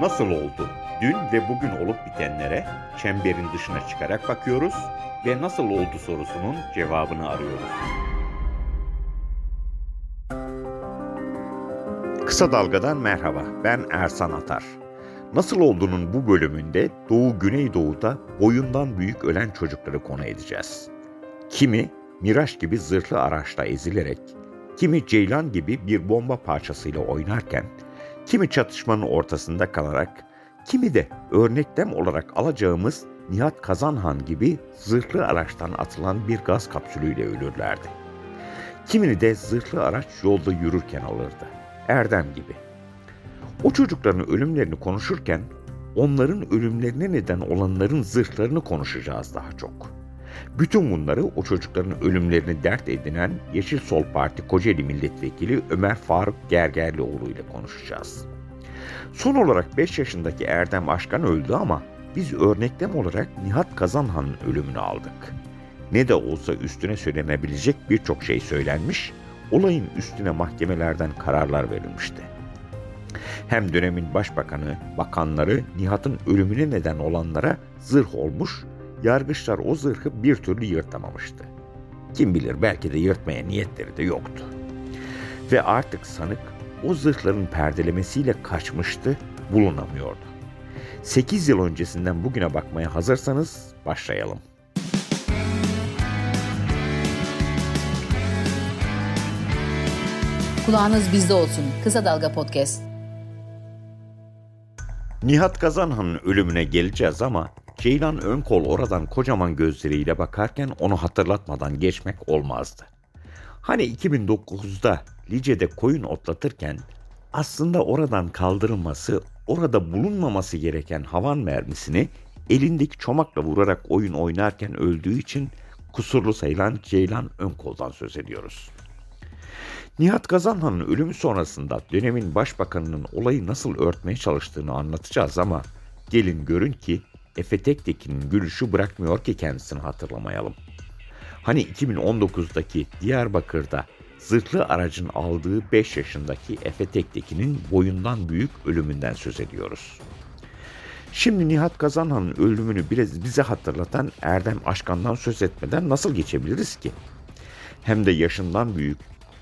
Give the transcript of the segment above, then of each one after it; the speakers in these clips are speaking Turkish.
Nasıl oldu? Dün ve bugün olup bitenlere çemberin dışına çıkarak bakıyoruz ve nasıl oldu sorusunun cevabını arıyoruz. Kısa Dalga'dan merhaba, ben Ersan Atar. Nasıl olduğunun bu bölümünde Doğu Güneydoğu'da boyundan büyük ölen çocukları konu edeceğiz. Kimi Miraç gibi zırhlı araçla ezilerek, kimi Ceylan gibi bir bomba parçasıyla oynarken, kimi çatışmanın ortasında kalarak, kimi de örneklem olarak alacağımız Nihat Kazanhan gibi zırhlı araçtan atılan bir gaz kapsülüyle ölürlerdi. Kimini de zırhlı araç yolda yürürken alırdı. Erdem gibi. O çocukların ölümlerini konuşurken onların ölümlerine neden olanların zırhlarını konuşacağız daha çok. Bütün bunları o çocukların ölümlerini dert edinen Yeşil Sol Parti Kocaeli Milletvekili Ömer Faruk Gergerlioğlu ile konuşacağız. Son olarak 5 yaşındaki Erdem Aşkan öldü ama biz örneklem olarak Nihat Kazanhan'ın ölümünü aldık. Ne de olsa üstüne söylenebilecek birçok şey söylenmiş, olayın üstüne mahkemelerden kararlar verilmişti. Hem dönemin başbakanı, bakanları Nihat'ın ölümüne neden olanlara zırh olmuş, yargıçlar o zırhı bir türlü yırtamamıştı. Kim bilir belki de yırtmaya niyetleri de yoktu. Ve artık sanık o zırhların perdelemesiyle kaçmıştı, bulunamıyordu. 8 yıl öncesinden bugüne bakmaya hazırsanız başlayalım. Kulağınız bizde olsun. Kısa Dalga Podcast. Nihat Kazanhan'ın ölümüne geleceğiz ama Ceylan Önkol oradan kocaman gözleriyle bakarken onu hatırlatmadan geçmek olmazdı. Hani 2009'da Lice'de koyun otlatırken aslında oradan kaldırılması, orada bulunmaması gereken havan mermisini elindeki çomakla vurarak oyun oynarken öldüğü için kusurlu sayılan Ceylan Önkol'dan söz ediyoruz. Nihat Kazanhan'ın ölümü sonrasında dönemin başbakanının olayı nasıl örtmeye çalıştığını anlatacağız ama gelin görün ki Efe Tektekin'in gülüşü bırakmıyor ki kendisini hatırlamayalım. Hani 2019'daki Diyarbakır'da zırhlı aracın aldığı 5 yaşındaki Efe Tektekin'in boyundan büyük ölümünden söz ediyoruz. Şimdi Nihat Kazanhan'ın ölümünü bize hatırlatan Erdem Aşkan'dan söz etmeden nasıl geçebiliriz ki? Hem de yaşından büyük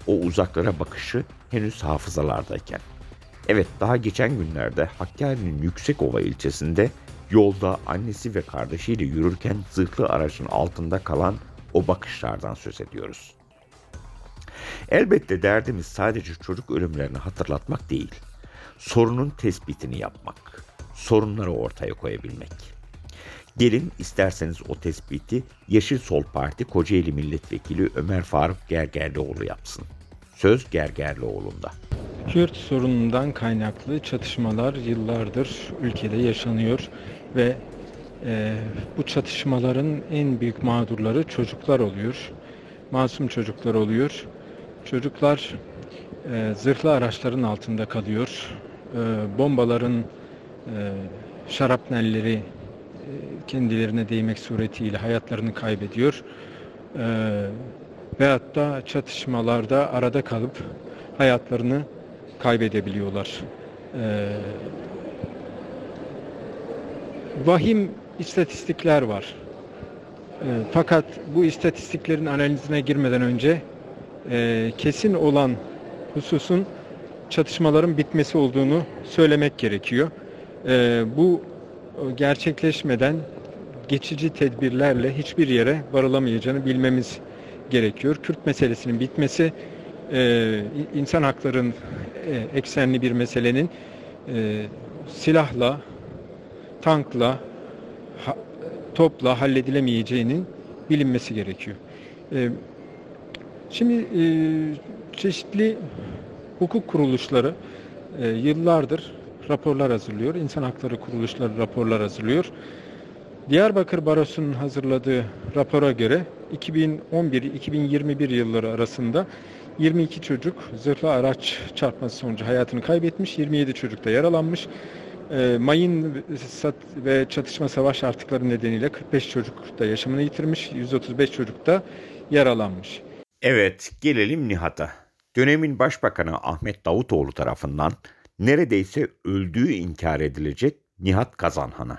o uzaklara bakışı henüz hafızalardayken. Evet daha geçen günlerde Hakkari'nin Yüksekova ilçesinde yolda annesi ve kardeşiyle yürürken zırhlı aracın altında kalan o bakışlardan söz ediyoruz. Elbette derdimiz sadece çocuk ölümlerini hatırlatmak değil, sorunun tespitini yapmak, sorunları ortaya koyabilmek. Gelin isterseniz o tespiti Yeşil Sol Parti Kocaeli Milletvekili Ömer Faruk Gergerlioğlu yapsın. Söz Gergerlioğlu'nda. Kürt sorunundan kaynaklı çatışmalar yıllardır ülkede yaşanıyor ve e, bu çatışmaların en büyük mağdurları çocuklar oluyor. Masum çocuklar oluyor. Çocuklar e, zırhlı araçların altında kalıyor. E, bombaların e, şarapnelleri e, kendilerine değmek suretiyle hayatlarını kaybediyor. E, veyahut da çatışmalarda arada kalıp hayatlarını kaybedebiliyorlar. E, vahim istatistikler var. E, fakat bu istatistiklerin analizine girmeden önce e, kesin olan hususun çatışmaların bitmesi olduğunu söylemek gerekiyor. E, bu gerçekleşmeden geçici tedbirlerle hiçbir yere varılamayacağını bilmemiz gerekiyor. Kürt meselesinin bitmesi, e, insan hakların e, eksenli bir meselenin e, silahla, tankla, ha, topla halledilemeyeceğinin bilinmesi gerekiyor. E, şimdi e, çeşitli hukuk kuruluşları e, yıllardır raporlar hazırlıyor. İnsan hakları kuruluşları raporlar hazırlıyor. Diyarbakır Barosu'nun hazırladığı rapora göre 2011-2021 yılları arasında 22 çocuk zırhlı araç çarpması sonucu hayatını kaybetmiş, 27 çocuk da yaralanmış. E, mayın ve çatışma savaş artıkları nedeniyle 45 çocuk da yaşamını yitirmiş, 135 çocuk da yaralanmış. Evet, gelelim Nihat'a. Dönemin Başbakanı Ahmet Davutoğlu tarafından Neredeyse öldüğü inkar edilecek Nihat Kazanhan'a.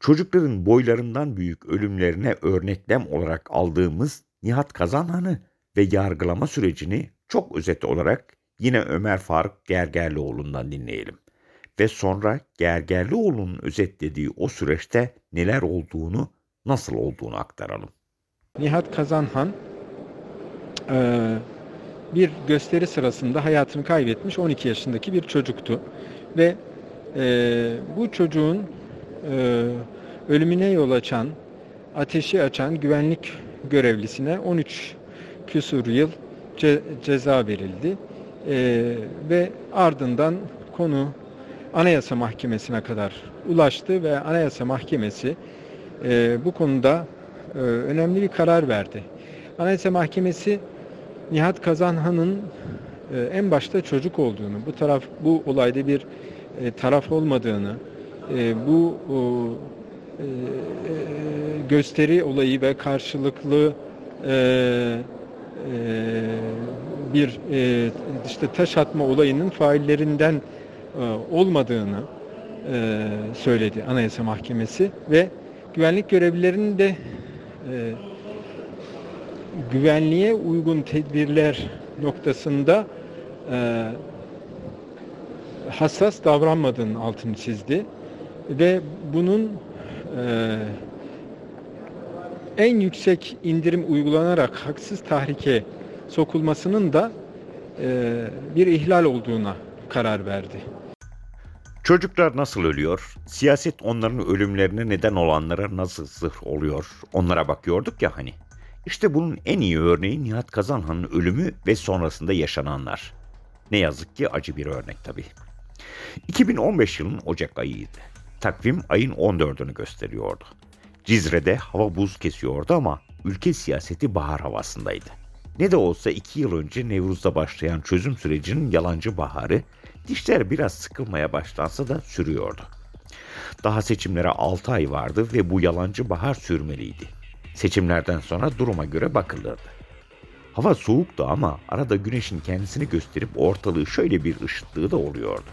Çocukların boylarından büyük ölümlerine örneklem olarak aldığımız Nihat Kazanhan'ı ve yargılama sürecini çok özet olarak yine Ömer Faruk Gergerlioğlu'ndan dinleyelim. Ve sonra Gergerlioğlu'nun özetlediği o süreçte neler olduğunu, nasıl olduğunu aktaralım. Nihat Kazanhan eee, bir gösteri sırasında hayatını kaybetmiş 12 yaşındaki bir çocuktu. Ve eee, bu çocuğun eee, ölümüne yol açan, ateşi açan güvenlik görevlisine 13 küsur yıl ce- ceza verildi. Eee, ve ardından konu Anayasa Mahkemesi'ne kadar ulaştı ve Anayasa Mahkemesi eee, bu konuda e, önemli bir karar verdi. Anayasa Mahkemesi Nihat Kazanhan'ın e, en başta çocuk olduğunu, bu taraf bu olayda bir e, taraf olmadığını, e, bu e, e, gösteri olayı ve karşılıklı e, e, bir e, işte taş atma olayının faillerinden e, olmadığını e, söyledi Anayasa Mahkemesi ve güvenlik görevlilerinin de e, güvenliğe uygun tedbirler noktasında e, hassas davranmadığının altını çizdi ve bunun e, en yüksek indirim uygulanarak haksız tahrike sokulmasının da e, bir ihlal olduğuna karar verdi. Çocuklar nasıl ölüyor? Siyaset onların ölümlerine neden olanlara nasıl zırh oluyor? Onlara bakıyorduk ya hani. İşte bunun en iyi örneği Nihat Kazanhan'ın ölümü ve sonrasında yaşananlar. Ne yazık ki acı bir örnek tabii. 2015 yılının Ocak ayıydı. Takvim ayın 14'ünü gösteriyordu. Cizre'de hava buz kesiyordu ama ülke siyaseti bahar havasındaydı. Ne de olsa iki yıl önce Nevruz'da başlayan çözüm sürecinin yalancı baharı, dişler biraz sıkılmaya başlansa da sürüyordu. Daha seçimlere 6 ay vardı ve bu yalancı bahar sürmeliydi. Seçimlerden sonra duruma göre bakılırdı. Hava soğuktu ama arada güneşin kendisini gösterip ortalığı şöyle bir ışıttığı da oluyordu.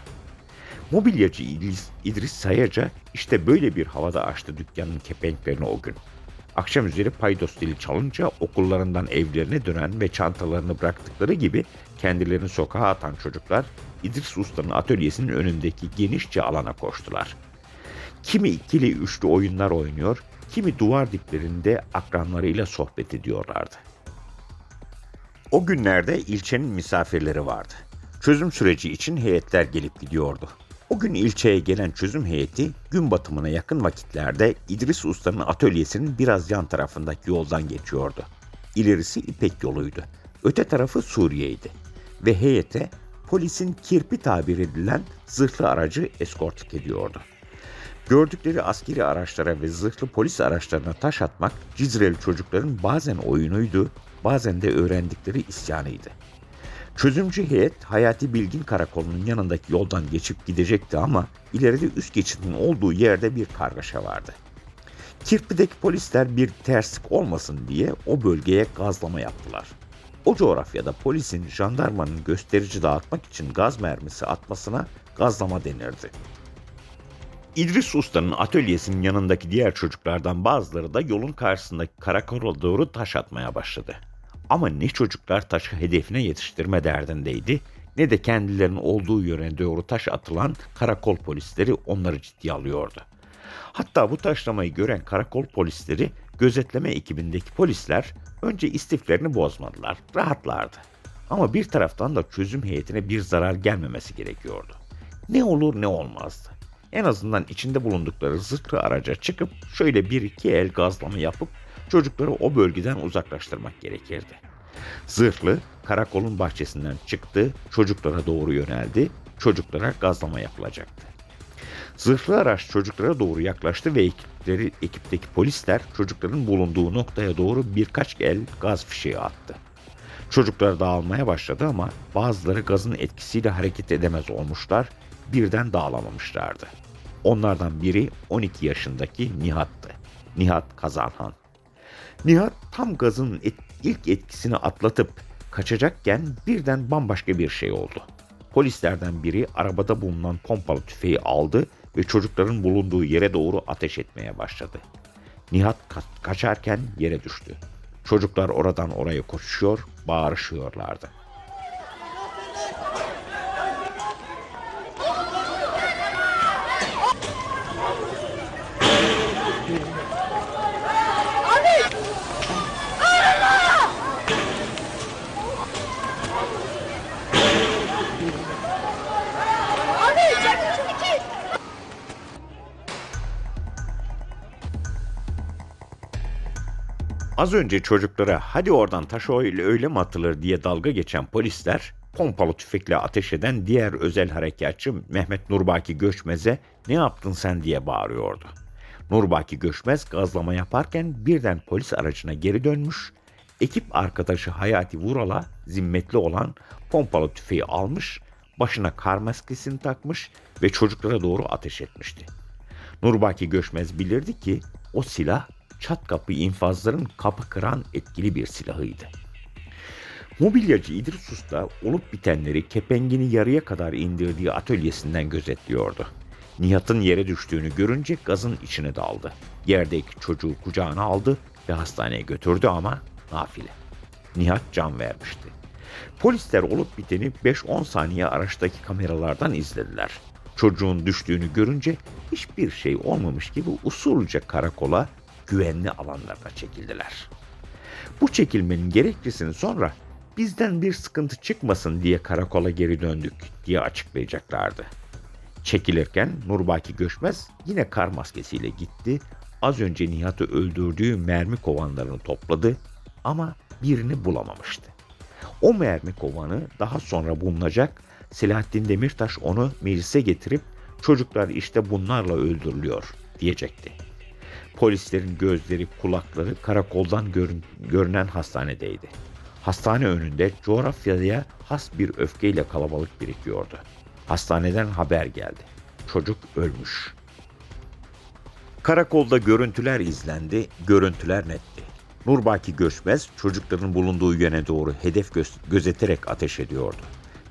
Mobilyacı İdris, İdris Sayaca işte böyle bir havada açtı dükkanın kepenklerini o gün. Akşam üzeri paydos dili çalınca okullarından evlerine dönen ve çantalarını bıraktıkları gibi kendilerini sokağa atan çocuklar İdris Usta'nın atölyesinin önündeki genişçe alana koştular. Kimi ikili üçlü oyunlar oynuyor, kimi duvar diplerinde akranlarıyla sohbet ediyorlardı. O günlerde ilçenin misafirleri vardı. Çözüm süreci için heyetler gelip gidiyordu. O gün ilçeye gelen çözüm heyeti gün batımına yakın vakitlerde İdris Usta'nın atölyesinin biraz yan tarafındaki yoldan geçiyordu. İlerisi İpek yoluydu. Öte tarafı Suriye'ydi. Ve heyete polisin kirpi tabir edilen zırhlı aracı eskortluk ediyordu. Gördükleri askeri araçlara ve zırhlı polis araçlarına taş atmak Cizreli çocukların bazen oyunuydu, bazen de öğrendikleri isyanıydı. Çözümcü heyet Hayati Bilgin Karakolu'nun yanındaki yoldan geçip gidecekti ama ileride üst geçidin olduğu yerde bir kargaşa vardı. Kirpi'deki polisler bir terslik olmasın diye o bölgeye gazlama yaptılar. O coğrafyada polisin jandarmanın gösterici dağıtmak için gaz mermisi atmasına gazlama denirdi. İdris Usta'nın atölyesinin yanındaki diğer çocuklardan bazıları da yolun karşısındaki karakola doğru taş atmaya başladı. Ama ne çocuklar taşı hedefine yetiştirme derdindeydi ne de kendilerinin olduğu yöne doğru taş atılan karakol polisleri onları ciddiye alıyordu. Hatta bu taşlamayı gören karakol polisleri gözetleme ekibindeki polisler önce istiflerini bozmadılar, rahatlardı. Ama bir taraftan da çözüm heyetine bir zarar gelmemesi gerekiyordu. Ne olur ne olmazdı. En azından içinde bulundukları zırhlı araca çıkıp şöyle bir iki el gazlama yapıp çocukları o bölgeden uzaklaştırmak gerekirdi. Zırhlı karakolun bahçesinden çıktı, çocuklara doğru yöneldi, çocuklara gazlama yapılacaktı. Zırhlı araç çocuklara doğru yaklaştı ve ekipleri, ekipteki polisler çocukların bulunduğu noktaya doğru birkaç el gaz fişeği attı. Çocuklar dağılmaya başladı ama bazıları gazın etkisiyle hareket edemez olmuşlar, birden dağılamamışlardı. Onlardan biri 12 yaşındaki Nihat'tı. Nihat Kazanhan. Nihat tam gazın et, ilk etkisini atlatıp kaçacakken birden bambaşka bir şey oldu. Polislerden biri arabada bulunan pompalı tüfeği aldı ve çocukların bulunduğu yere doğru ateş etmeye başladı. Nihat ka- kaçarken yere düştü. Çocuklar oradan oraya koşuyor, bağırışıyorlardı. Az önce çocuklara hadi oradan taş öyle, öyle mi atılır diye dalga geçen polisler pompalı tüfekle ateş eden diğer özel harekatçı Mehmet Nurbaki Göçmez'e ne yaptın sen diye bağırıyordu. Nurbaki Göçmez gazlama yaparken birden polis aracına geri dönmüş, ekip arkadaşı Hayati Vural'a zimmetli olan pompalı tüfeği almış, başına kar maskesini takmış ve çocuklara doğru ateş etmişti. Nurbaki Göçmez bilirdi ki o silah çat kapı infazların kapı kıran etkili bir silahıydı. Mobilyacı İdris Usta olup bitenleri kepengini yarıya kadar indirdiği atölyesinden gözetliyordu. Nihat'ın yere düştüğünü görünce gazın içine daldı. Yerdeki çocuğu kucağına aldı ve hastaneye götürdü ama nafile. Nihat can vermişti. Polisler olup biteni 5-10 saniye araçtaki kameralardan izlediler. Çocuğun düştüğünü görünce hiçbir şey olmamış gibi usulca karakola güvenli alanlarına çekildiler. Bu çekilmenin gerekçesini sonra bizden bir sıkıntı çıkmasın diye karakola geri döndük diye açıklayacaklardı. Çekilirken Nurbaki Göçmez yine kar maskesiyle gitti. Az önce Nihat'ı öldürdüğü mermi kovanlarını topladı ama birini bulamamıştı. O mermi kovanı daha sonra bulunacak. Selahattin Demirtaş onu meclise getirip çocuklar işte bunlarla öldürülüyor diyecekti. Polislerin gözleri, kulakları karakoldan görün, görünen hastanedeydi. Hastane önünde coğrafyaya has bir öfkeyle kalabalık birikiyordu. Hastaneden haber geldi. Çocuk ölmüş. Karakolda görüntüler izlendi, görüntüler netti. Nurbaki Göçmez çocukların bulunduğu yöne doğru hedef gö- gözeterek ateş ediyordu.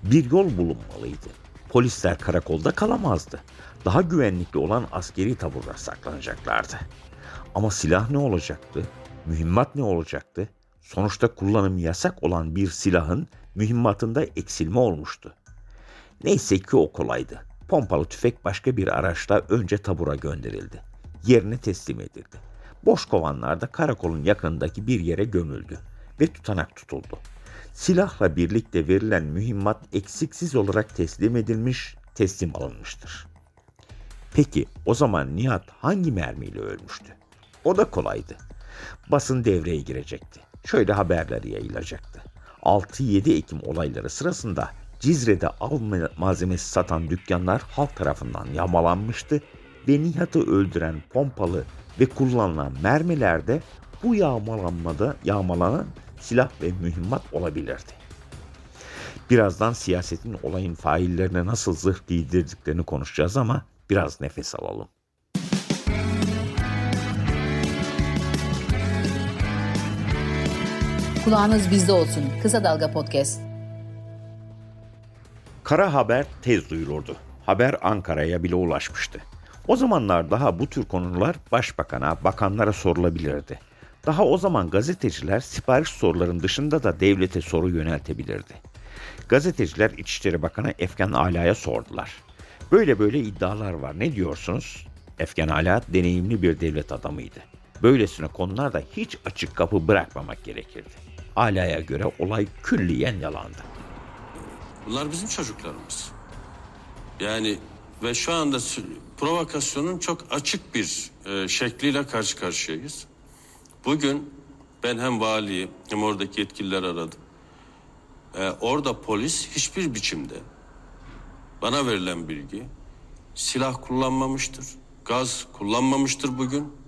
Bir yol bulunmalıydı. Polisler karakolda kalamazdı. Daha güvenlikli olan askeri taburlar saklanacaklardı. Ama silah ne olacaktı? Mühimmat ne olacaktı? Sonuçta kullanımı yasak olan bir silahın mühimmatında eksilme olmuştu. Neyse ki o kolaydı. Pompalı tüfek başka bir araçla önce tabura gönderildi. Yerine teslim edildi. Boş kovanlar da karakolun yakındaki bir yere gömüldü ve tutanak tutuldu. Silahla birlikte verilen mühimmat eksiksiz olarak teslim edilmiş, teslim alınmıştır. Peki o zaman Nihat hangi mermiyle ölmüştü? O da kolaydı. Basın devreye girecekti. Şöyle haberler yayılacaktı. 6-7 Ekim olayları sırasında Cizre'de av malzemesi satan dükkanlar halk tarafından yağmalanmıştı ve Nihat'ı öldüren pompalı ve kullanılan mermilerde bu yağmalanmada yağmalanan silah ve mühimmat olabilirdi. Birazdan siyasetin olayın faillerine nasıl zırh giydirdiklerini konuşacağız ama biraz nefes alalım. Kulağınız bizde olsun. Kısa Dalga Podcast. Kara haber tez duyulurdu. Haber Ankara'ya bile ulaşmıştı. O zamanlar daha bu tür konular başbakana, bakanlara sorulabilirdi. Daha o zaman gazeteciler sipariş soruların dışında da devlete soru yöneltebilirdi. Gazeteciler İçişleri Bakanı Efkan Ala'ya sordular. Böyle böyle iddialar var ne diyorsunuz? Efkan Ala deneyimli bir devlet adamıydı. Böylesine konularda hiç açık kapı bırakmamak gerekirdi. Ala'ya göre olay külliyen yalandı. Bunlar bizim çocuklarımız. Yani ve şu anda provokasyonun çok açık bir e, şekliyle karşı karşıyayız. Bugün ben hem valiyi hem oradaki yetkililer aradım. E, orada polis hiçbir biçimde bana verilen bilgi silah kullanmamıştır. Gaz kullanmamıştır bugün.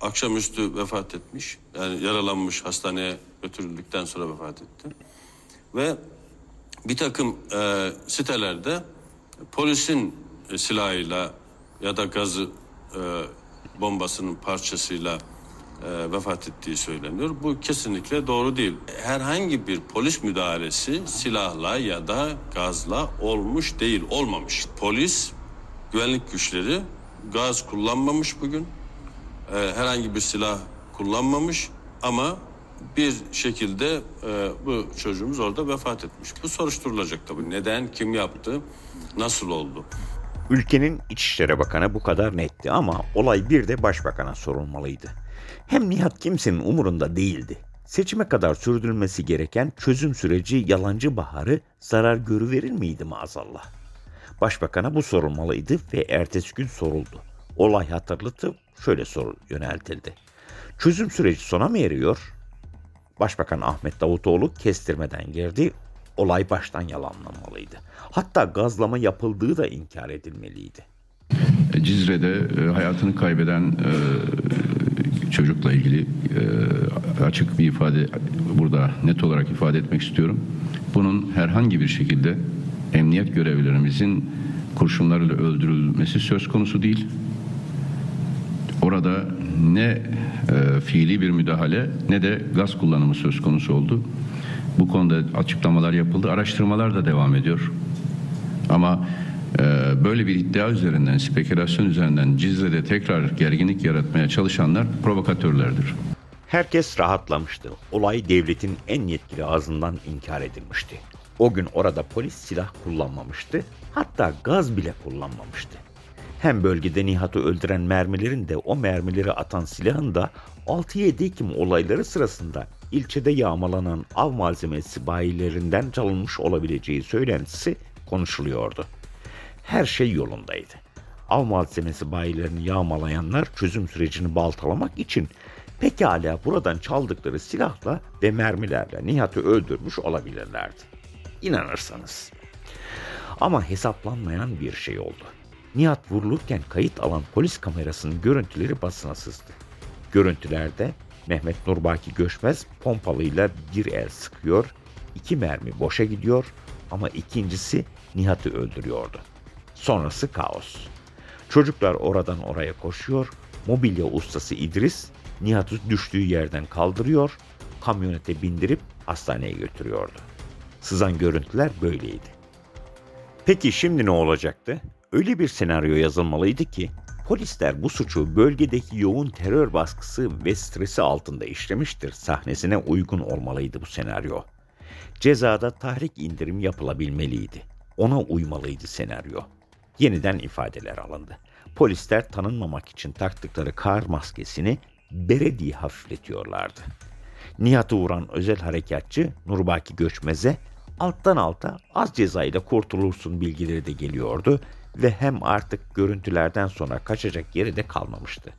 Akşamüstü vefat etmiş. Yani yaralanmış hastaneye götürüldükten sonra vefat etti. Ve bir takım e, sitelerde polisin e, silahıyla ya da gazı e, bombasının parçasıyla e, vefat ettiği söyleniyor. Bu kesinlikle doğru değil. Herhangi bir polis müdahalesi silahla ya da gazla olmuş değil, olmamış. Polis, güvenlik güçleri gaz kullanmamış bugün. E, herhangi bir silah kullanmamış ama bir şekilde e, bu çocuğumuz orada vefat etmiş. Bu soruşturulacak tabii. Neden, kim yaptı, nasıl oldu? Ülkenin İçişleri Bakanı bu kadar netti ama olay bir de başbakana sorulmalıydı. Hem Nihat kimsenin umurunda değildi. Seçime kadar sürdürülmesi gereken çözüm süreci yalancı baharı zarar görüverir miydi maazallah? Başbakana bu sorulmalıydı ve ertesi gün soruldu. Olay hatırlatıp şöyle soru yöneltildi. Çözüm süreci sona mı eriyor? Başbakan Ahmet Davutoğlu kestirmeden girdi. Olay baştan yalanlanmalıydı. Hatta gazlama yapıldığı da inkar edilmeliydi. Cizre'de e, hayatını kaybeden e, çocukla ilgili e, açık bir ifade burada net olarak ifade etmek istiyorum. Bunun herhangi bir şekilde emniyet görevlilerimizin kurşunlarıyla öldürülmesi söz konusu değil. Orada ne e, fiili bir müdahale ne de gaz kullanımı söz konusu oldu. Bu konuda açıklamalar yapıldı. Araştırmalar da devam ediyor. Ama e, böyle bir iddia üzerinden, spekülasyon üzerinden Cizre'de tekrar gerginlik yaratmaya çalışanlar provokatörlerdir. Herkes rahatlamıştı. Olay devletin en yetkili ağzından inkar edilmişti. O gün orada polis silah kullanmamıştı. Hatta gaz bile kullanmamıştı. Hem bölgede Nihat'ı öldüren mermilerin de o mermileri atan silahın da 6-7 Ekim olayları sırasında ilçede yağmalanan av malzemesi bayilerinden çalınmış olabileceği söylentisi konuşuluyordu. Her şey yolundaydı. Av malzemesi bayilerini yağmalayanlar çözüm sürecini baltalamak için pekala buradan çaldıkları silahla ve mermilerle Nihat'ı öldürmüş olabilirlerdi. İnanırsanız. Ama hesaplanmayan bir şey oldu. Nihat vurulurken kayıt alan polis kamerasının görüntüleri basına sızdı. Görüntülerde Mehmet Nurbaki Göçmez pompalıyla bir el sıkıyor, iki mermi boşa gidiyor ama ikincisi Nihat'ı öldürüyordu. Sonrası kaos. Çocuklar oradan oraya koşuyor, mobilya ustası İdris Nihat'ı düştüğü yerden kaldırıyor, kamyonete bindirip hastaneye götürüyordu. Sızan görüntüler böyleydi. Peki şimdi ne olacaktı? Öyle bir senaryo yazılmalıydı ki polisler bu suçu bölgedeki yoğun terör baskısı ve stresi altında işlemiştir sahnesine uygun olmalıydı bu senaryo. Cezada tahrik indirim yapılabilmeliydi. Ona uymalıydı senaryo. Yeniden ifadeler alındı. Polisler tanınmamak için taktıkları kar maskesini bere diye hafifletiyorlardı. Nihat'ı vuran özel harekatçı Nurbaki Göçmez'e alttan alta az cezayla kurtulursun bilgileri de geliyordu ve hem artık görüntülerden sonra kaçacak yeri de kalmamıştı.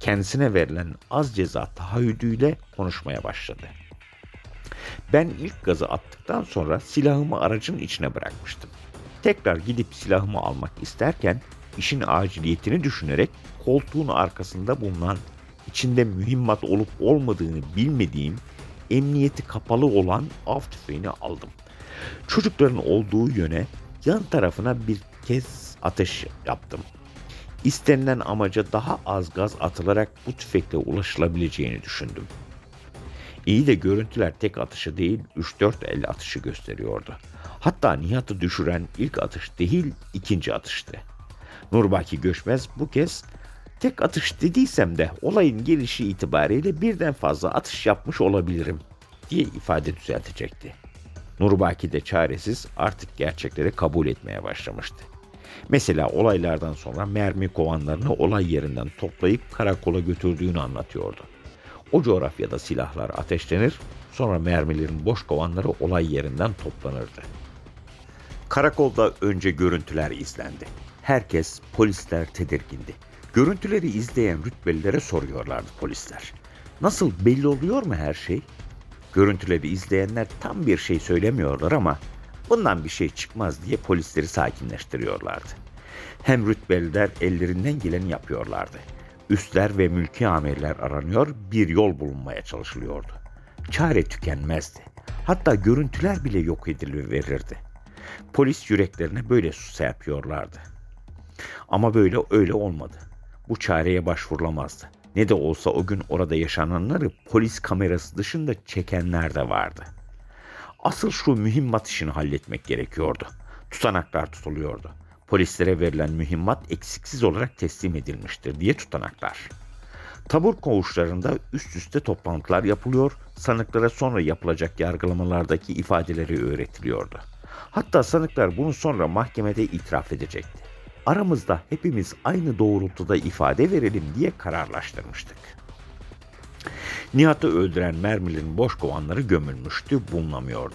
Kendisine verilen az ceza tahayyüdüyle konuşmaya başladı. Ben ilk gazı attıktan sonra silahımı aracın içine bırakmıştım. Tekrar gidip silahımı almak isterken işin aciliyetini düşünerek koltuğun arkasında bulunan içinde mühimmat olup olmadığını bilmediğim emniyeti kapalı olan av tüfeğini aldım. Çocukların olduğu yöne yan tarafına bir kez ateş yaptım. İstenilen amaca daha az gaz atılarak bu tüfekle ulaşılabileceğini düşündüm. İyi de görüntüler tek atışı değil 3-4 el atışı gösteriyordu. Hatta Nihat'ı düşüren ilk atış değil ikinci atıştı. Nurbaki Göçmez bu kez tek atış dediysem de olayın gelişi itibariyle birden fazla atış yapmış olabilirim diye ifade düzeltecekti. Nurbaki de çaresiz artık gerçekleri kabul etmeye başlamıştı. Mesela olaylardan sonra mermi kovanlarını olay yerinden toplayıp karakola götürdüğünü anlatıyordu. O coğrafyada silahlar ateşlenir, sonra mermilerin boş kovanları olay yerinden toplanırdı. Karakolda önce görüntüler izlendi. Herkes, polisler tedirgindi. Görüntüleri izleyen rütbelilere soruyorlardı polisler. Nasıl belli oluyor mu her şey? Görüntüleri izleyenler tam bir şey söylemiyorlar ama bundan bir şey çıkmaz diye polisleri sakinleştiriyorlardı. Hem rütbeliler ellerinden geleni yapıyorlardı. Üstler ve mülki amirler aranıyor, bir yol bulunmaya çalışılıyordu. Çare tükenmezdi. Hatta görüntüler bile yok ediliverirdi. Polis yüreklerine böyle su yapıyorlardı. Ama böyle öyle olmadı. Bu çareye başvurulamazdı. Ne de olsa o gün orada yaşananları polis kamerası dışında çekenler de vardı. Asıl şu mühimmat işini halletmek gerekiyordu. Tutanaklar tutuluyordu. Polislere verilen mühimmat eksiksiz olarak teslim edilmiştir diye tutanaklar. Tabur koğuşlarında üst üste toplantılar yapılıyor, sanıklara sonra yapılacak yargılamalardaki ifadeleri öğretiliyordu. Hatta sanıklar bunu sonra mahkemede itiraf edecekti. Aramızda hepimiz aynı doğrultuda ifade verelim diye kararlaştırmıştık. Nihat'ı öldüren mermilerin boş kovanları gömülmüştü, bulunamıyordu.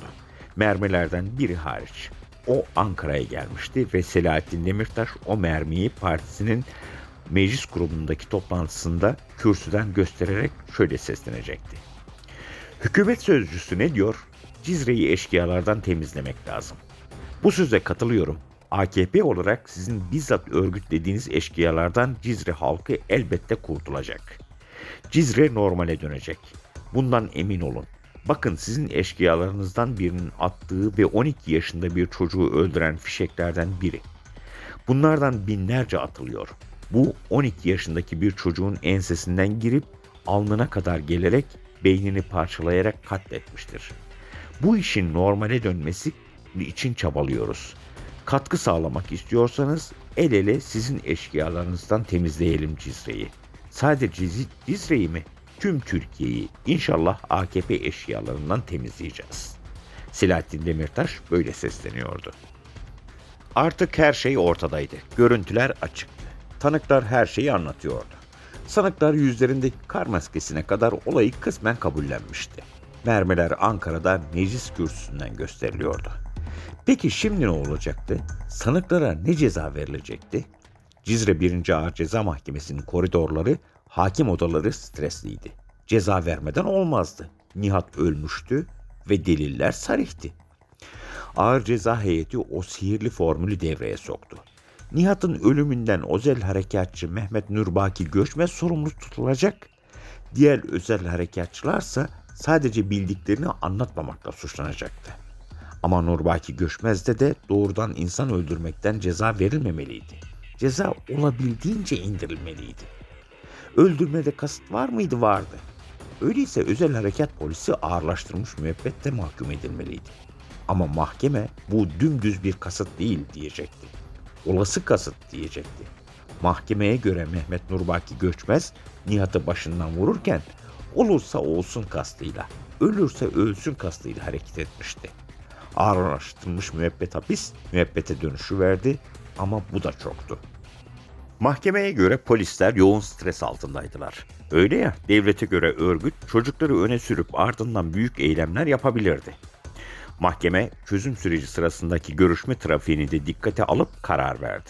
Mermilerden biri hariç. O Ankara'ya gelmişti ve Selahattin Demirtaş o mermiyi partisinin meclis grubundaki toplantısında kürsüden göstererek şöyle seslenecekti. Hükümet sözcüsü ne diyor? Cizre'yi eşkıyalardan temizlemek lazım. Bu söze katılıyorum. AKP olarak sizin bizzat örgütlediğiniz eşkıyalardan Cizre halkı elbette kurtulacak. Cizre normale dönecek. Bundan emin olun. Bakın sizin eşkıyalarınızdan birinin attığı ve 12 yaşında bir çocuğu öldüren fişeklerden biri. Bunlardan binlerce atılıyor. Bu 12 yaşındaki bir çocuğun ensesinden girip alnına kadar gelerek beynini parçalayarak katletmiştir. Bu işin normale dönmesi için çabalıyoruz. Katkı sağlamak istiyorsanız el ele sizin eşkıyalarınızdan temizleyelim Cizre'yi. Sadece Cizre'yi mi? Tüm Türkiye'yi inşallah AKP eşkıyalarından temizleyeceğiz. Selahattin Demirtaş böyle sesleniyordu. Artık her şey ortadaydı. Görüntüler açıktı. Tanıklar her şeyi anlatıyordu. Sanıklar yüzlerindeki kar maskesine kadar olayı kısmen kabullenmişti. Mermiler Ankara'da meclis kürsüsünden gösteriliyordu. Peki şimdi ne olacaktı? Sanıklara ne ceza verilecekti? Cizre 1. Ağır Ceza Mahkemesi'nin koridorları, hakim odaları stresliydi. Ceza vermeden olmazdı. Nihat ölmüştü ve deliller sarihti. Ağır ceza heyeti o sihirli formülü devreye soktu. Nihat'ın ölümünden özel harekatçı Mehmet Nurbaki Göçmez sorumlu tutulacak. Diğer özel harekatçılarsa sadece bildiklerini anlatmamakla suçlanacaktı. Ama Nurbaki Göçmez'de de doğrudan insan öldürmekten ceza verilmemeliydi. Ceza olabildiğince indirilmeliydi. Öldürmede kasıt var mıydı? Vardı. Öyleyse özel harekat polisi ağırlaştırılmış müebbette mahkum edilmeliydi. Ama mahkeme bu dümdüz bir kasıt değil diyecekti. Olası kasıt diyecekti. Mahkemeye göre Mehmet Nurbaki Göçmez Nihat'ı başından vururken olursa olsun kastıyla, ölürse ölsün kastıyla hareket etmişti. Ağırlaştırılmış müebbet hapis müebbete dönüşü verdi ama bu da çoktu. Mahkemeye göre polisler yoğun stres altındaydılar. Öyle ya devlete göre örgüt çocukları öne sürüp ardından büyük eylemler yapabilirdi. Mahkeme çözüm süreci sırasındaki görüşme trafiğini de dikkate alıp karar verdi.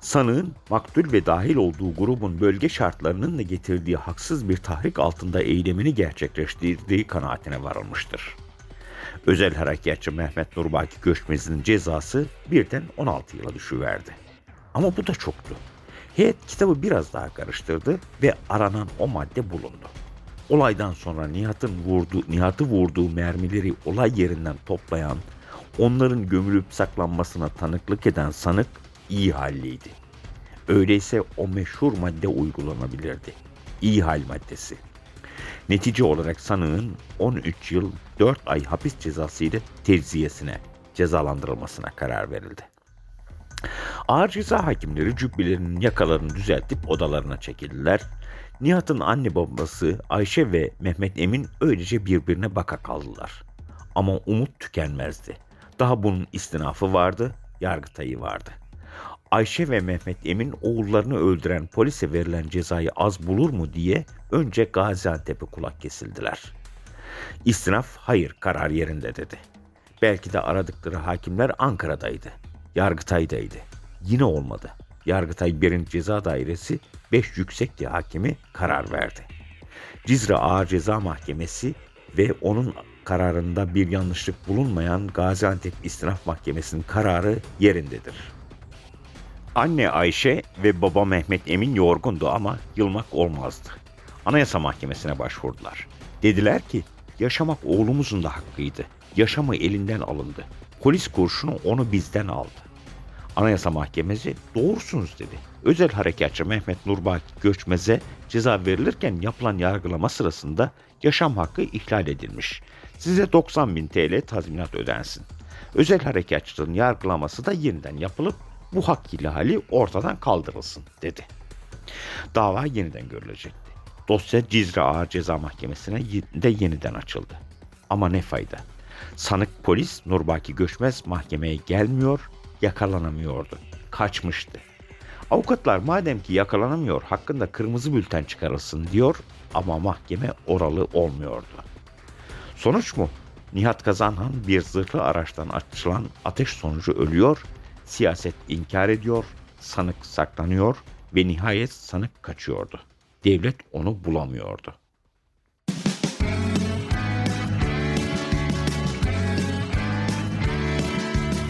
Sanığın maktul ve dahil olduğu grubun bölge şartlarının da getirdiği haksız bir tahrik altında eylemini gerçekleştirdiği kanaatine varılmıştır. Özel harekatçı Mehmet Nurbaki Göçmez'in cezası birden 16 yıla düşüverdi. Ama bu da çoktu. Heyet kitabı biraz daha karıştırdı ve aranan o madde bulundu. Olaydan sonra Nihat'ın vurduğu, Nihat'ı vurduğu mermileri olay yerinden toplayan, onların gömülüp saklanmasına tanıklık eden sanık iyi halliydi. Öyleyse o meşhur madde uygulanabilirdi. İyi hal maddesi. Netice olarak sanığın 13 yıl 4 ay hapis cezası ile tecziyesine, cezalandırılmasına karar verildi. Ağır ceza hakimleri cübbelerinin yakalarını düzeltip odalarına çekildiler. Nihat'ın anne babası Ayşe ve Mehmet Emin öylece birbirine baka kaldılar. Ama umut tükenmezdi. Daha bunun istinafı vardı, yargıtayı vardı. Ayşe ve Mehmet Emin oğullarını öldüren polise verilen cezayı az bulur mu diye önce Gaziantep'e kulak kesildiler. İstinaf hayır karar yerinde dedi. Belki de aradıkları hakimler Ankara'daydı. Yargıtay'daydı. Yine olmadı. Yargıtay 1. Ceza Dairesi 5 yüksek hakimi karar verdi. Cizre Ağır Ceza Mahkemesi ve onun kararında bir yanlışlık bulunmayan Gaziantep İstinaf Mahkemesi'nin kararı yerindedir. Anne Ayşe ve baba Mehmet Emin yorgundu ama yılmak olmazdı. Anayasa Mahkemesi'ne başvurdular. Dediler ki yaşamak oğlumuzun da hakkıydı. Yaşamı elinden alındı. Polis kurşunu onu bizden aldı. Anayasa Mahkemesi doğrusunuz dedi. Özel harekatçı Mehmet Nurbaki Göçmez'e ceza verilirken yapılan yargılama sırasında yaşam hakkı ihlal edilmiş. Size 90 bin TL tazminat ödensin. Özel harekatçının yargılaması da yeniden yapılıp bu hak ihlali ortadan kaldırılsın dedi. Dava yeniden görülecekti. Dosya Cizre Ağır Ceza Mahkemesi'ne de yeniden açıldı. Ama ne fayda? Sanık polis Nurbaki Göçmez mahkemeye gelmiyor, yakalanamıyordu. Kaçmıştı. Avukatlar madem ki yakalanamıyor hakkında kırmızı bülten çıkarılsın diyor ama mahkeme oralı olmuyordu. Sonuç mu? Nihat Kazanhan bir zırhlı araçtan açılan ateş sonucu ölüyor, siyaset inkar ediyor, sanık saklanıyor ve nihayet sanık kaçıyordu. Devlet onu bulamıyordu.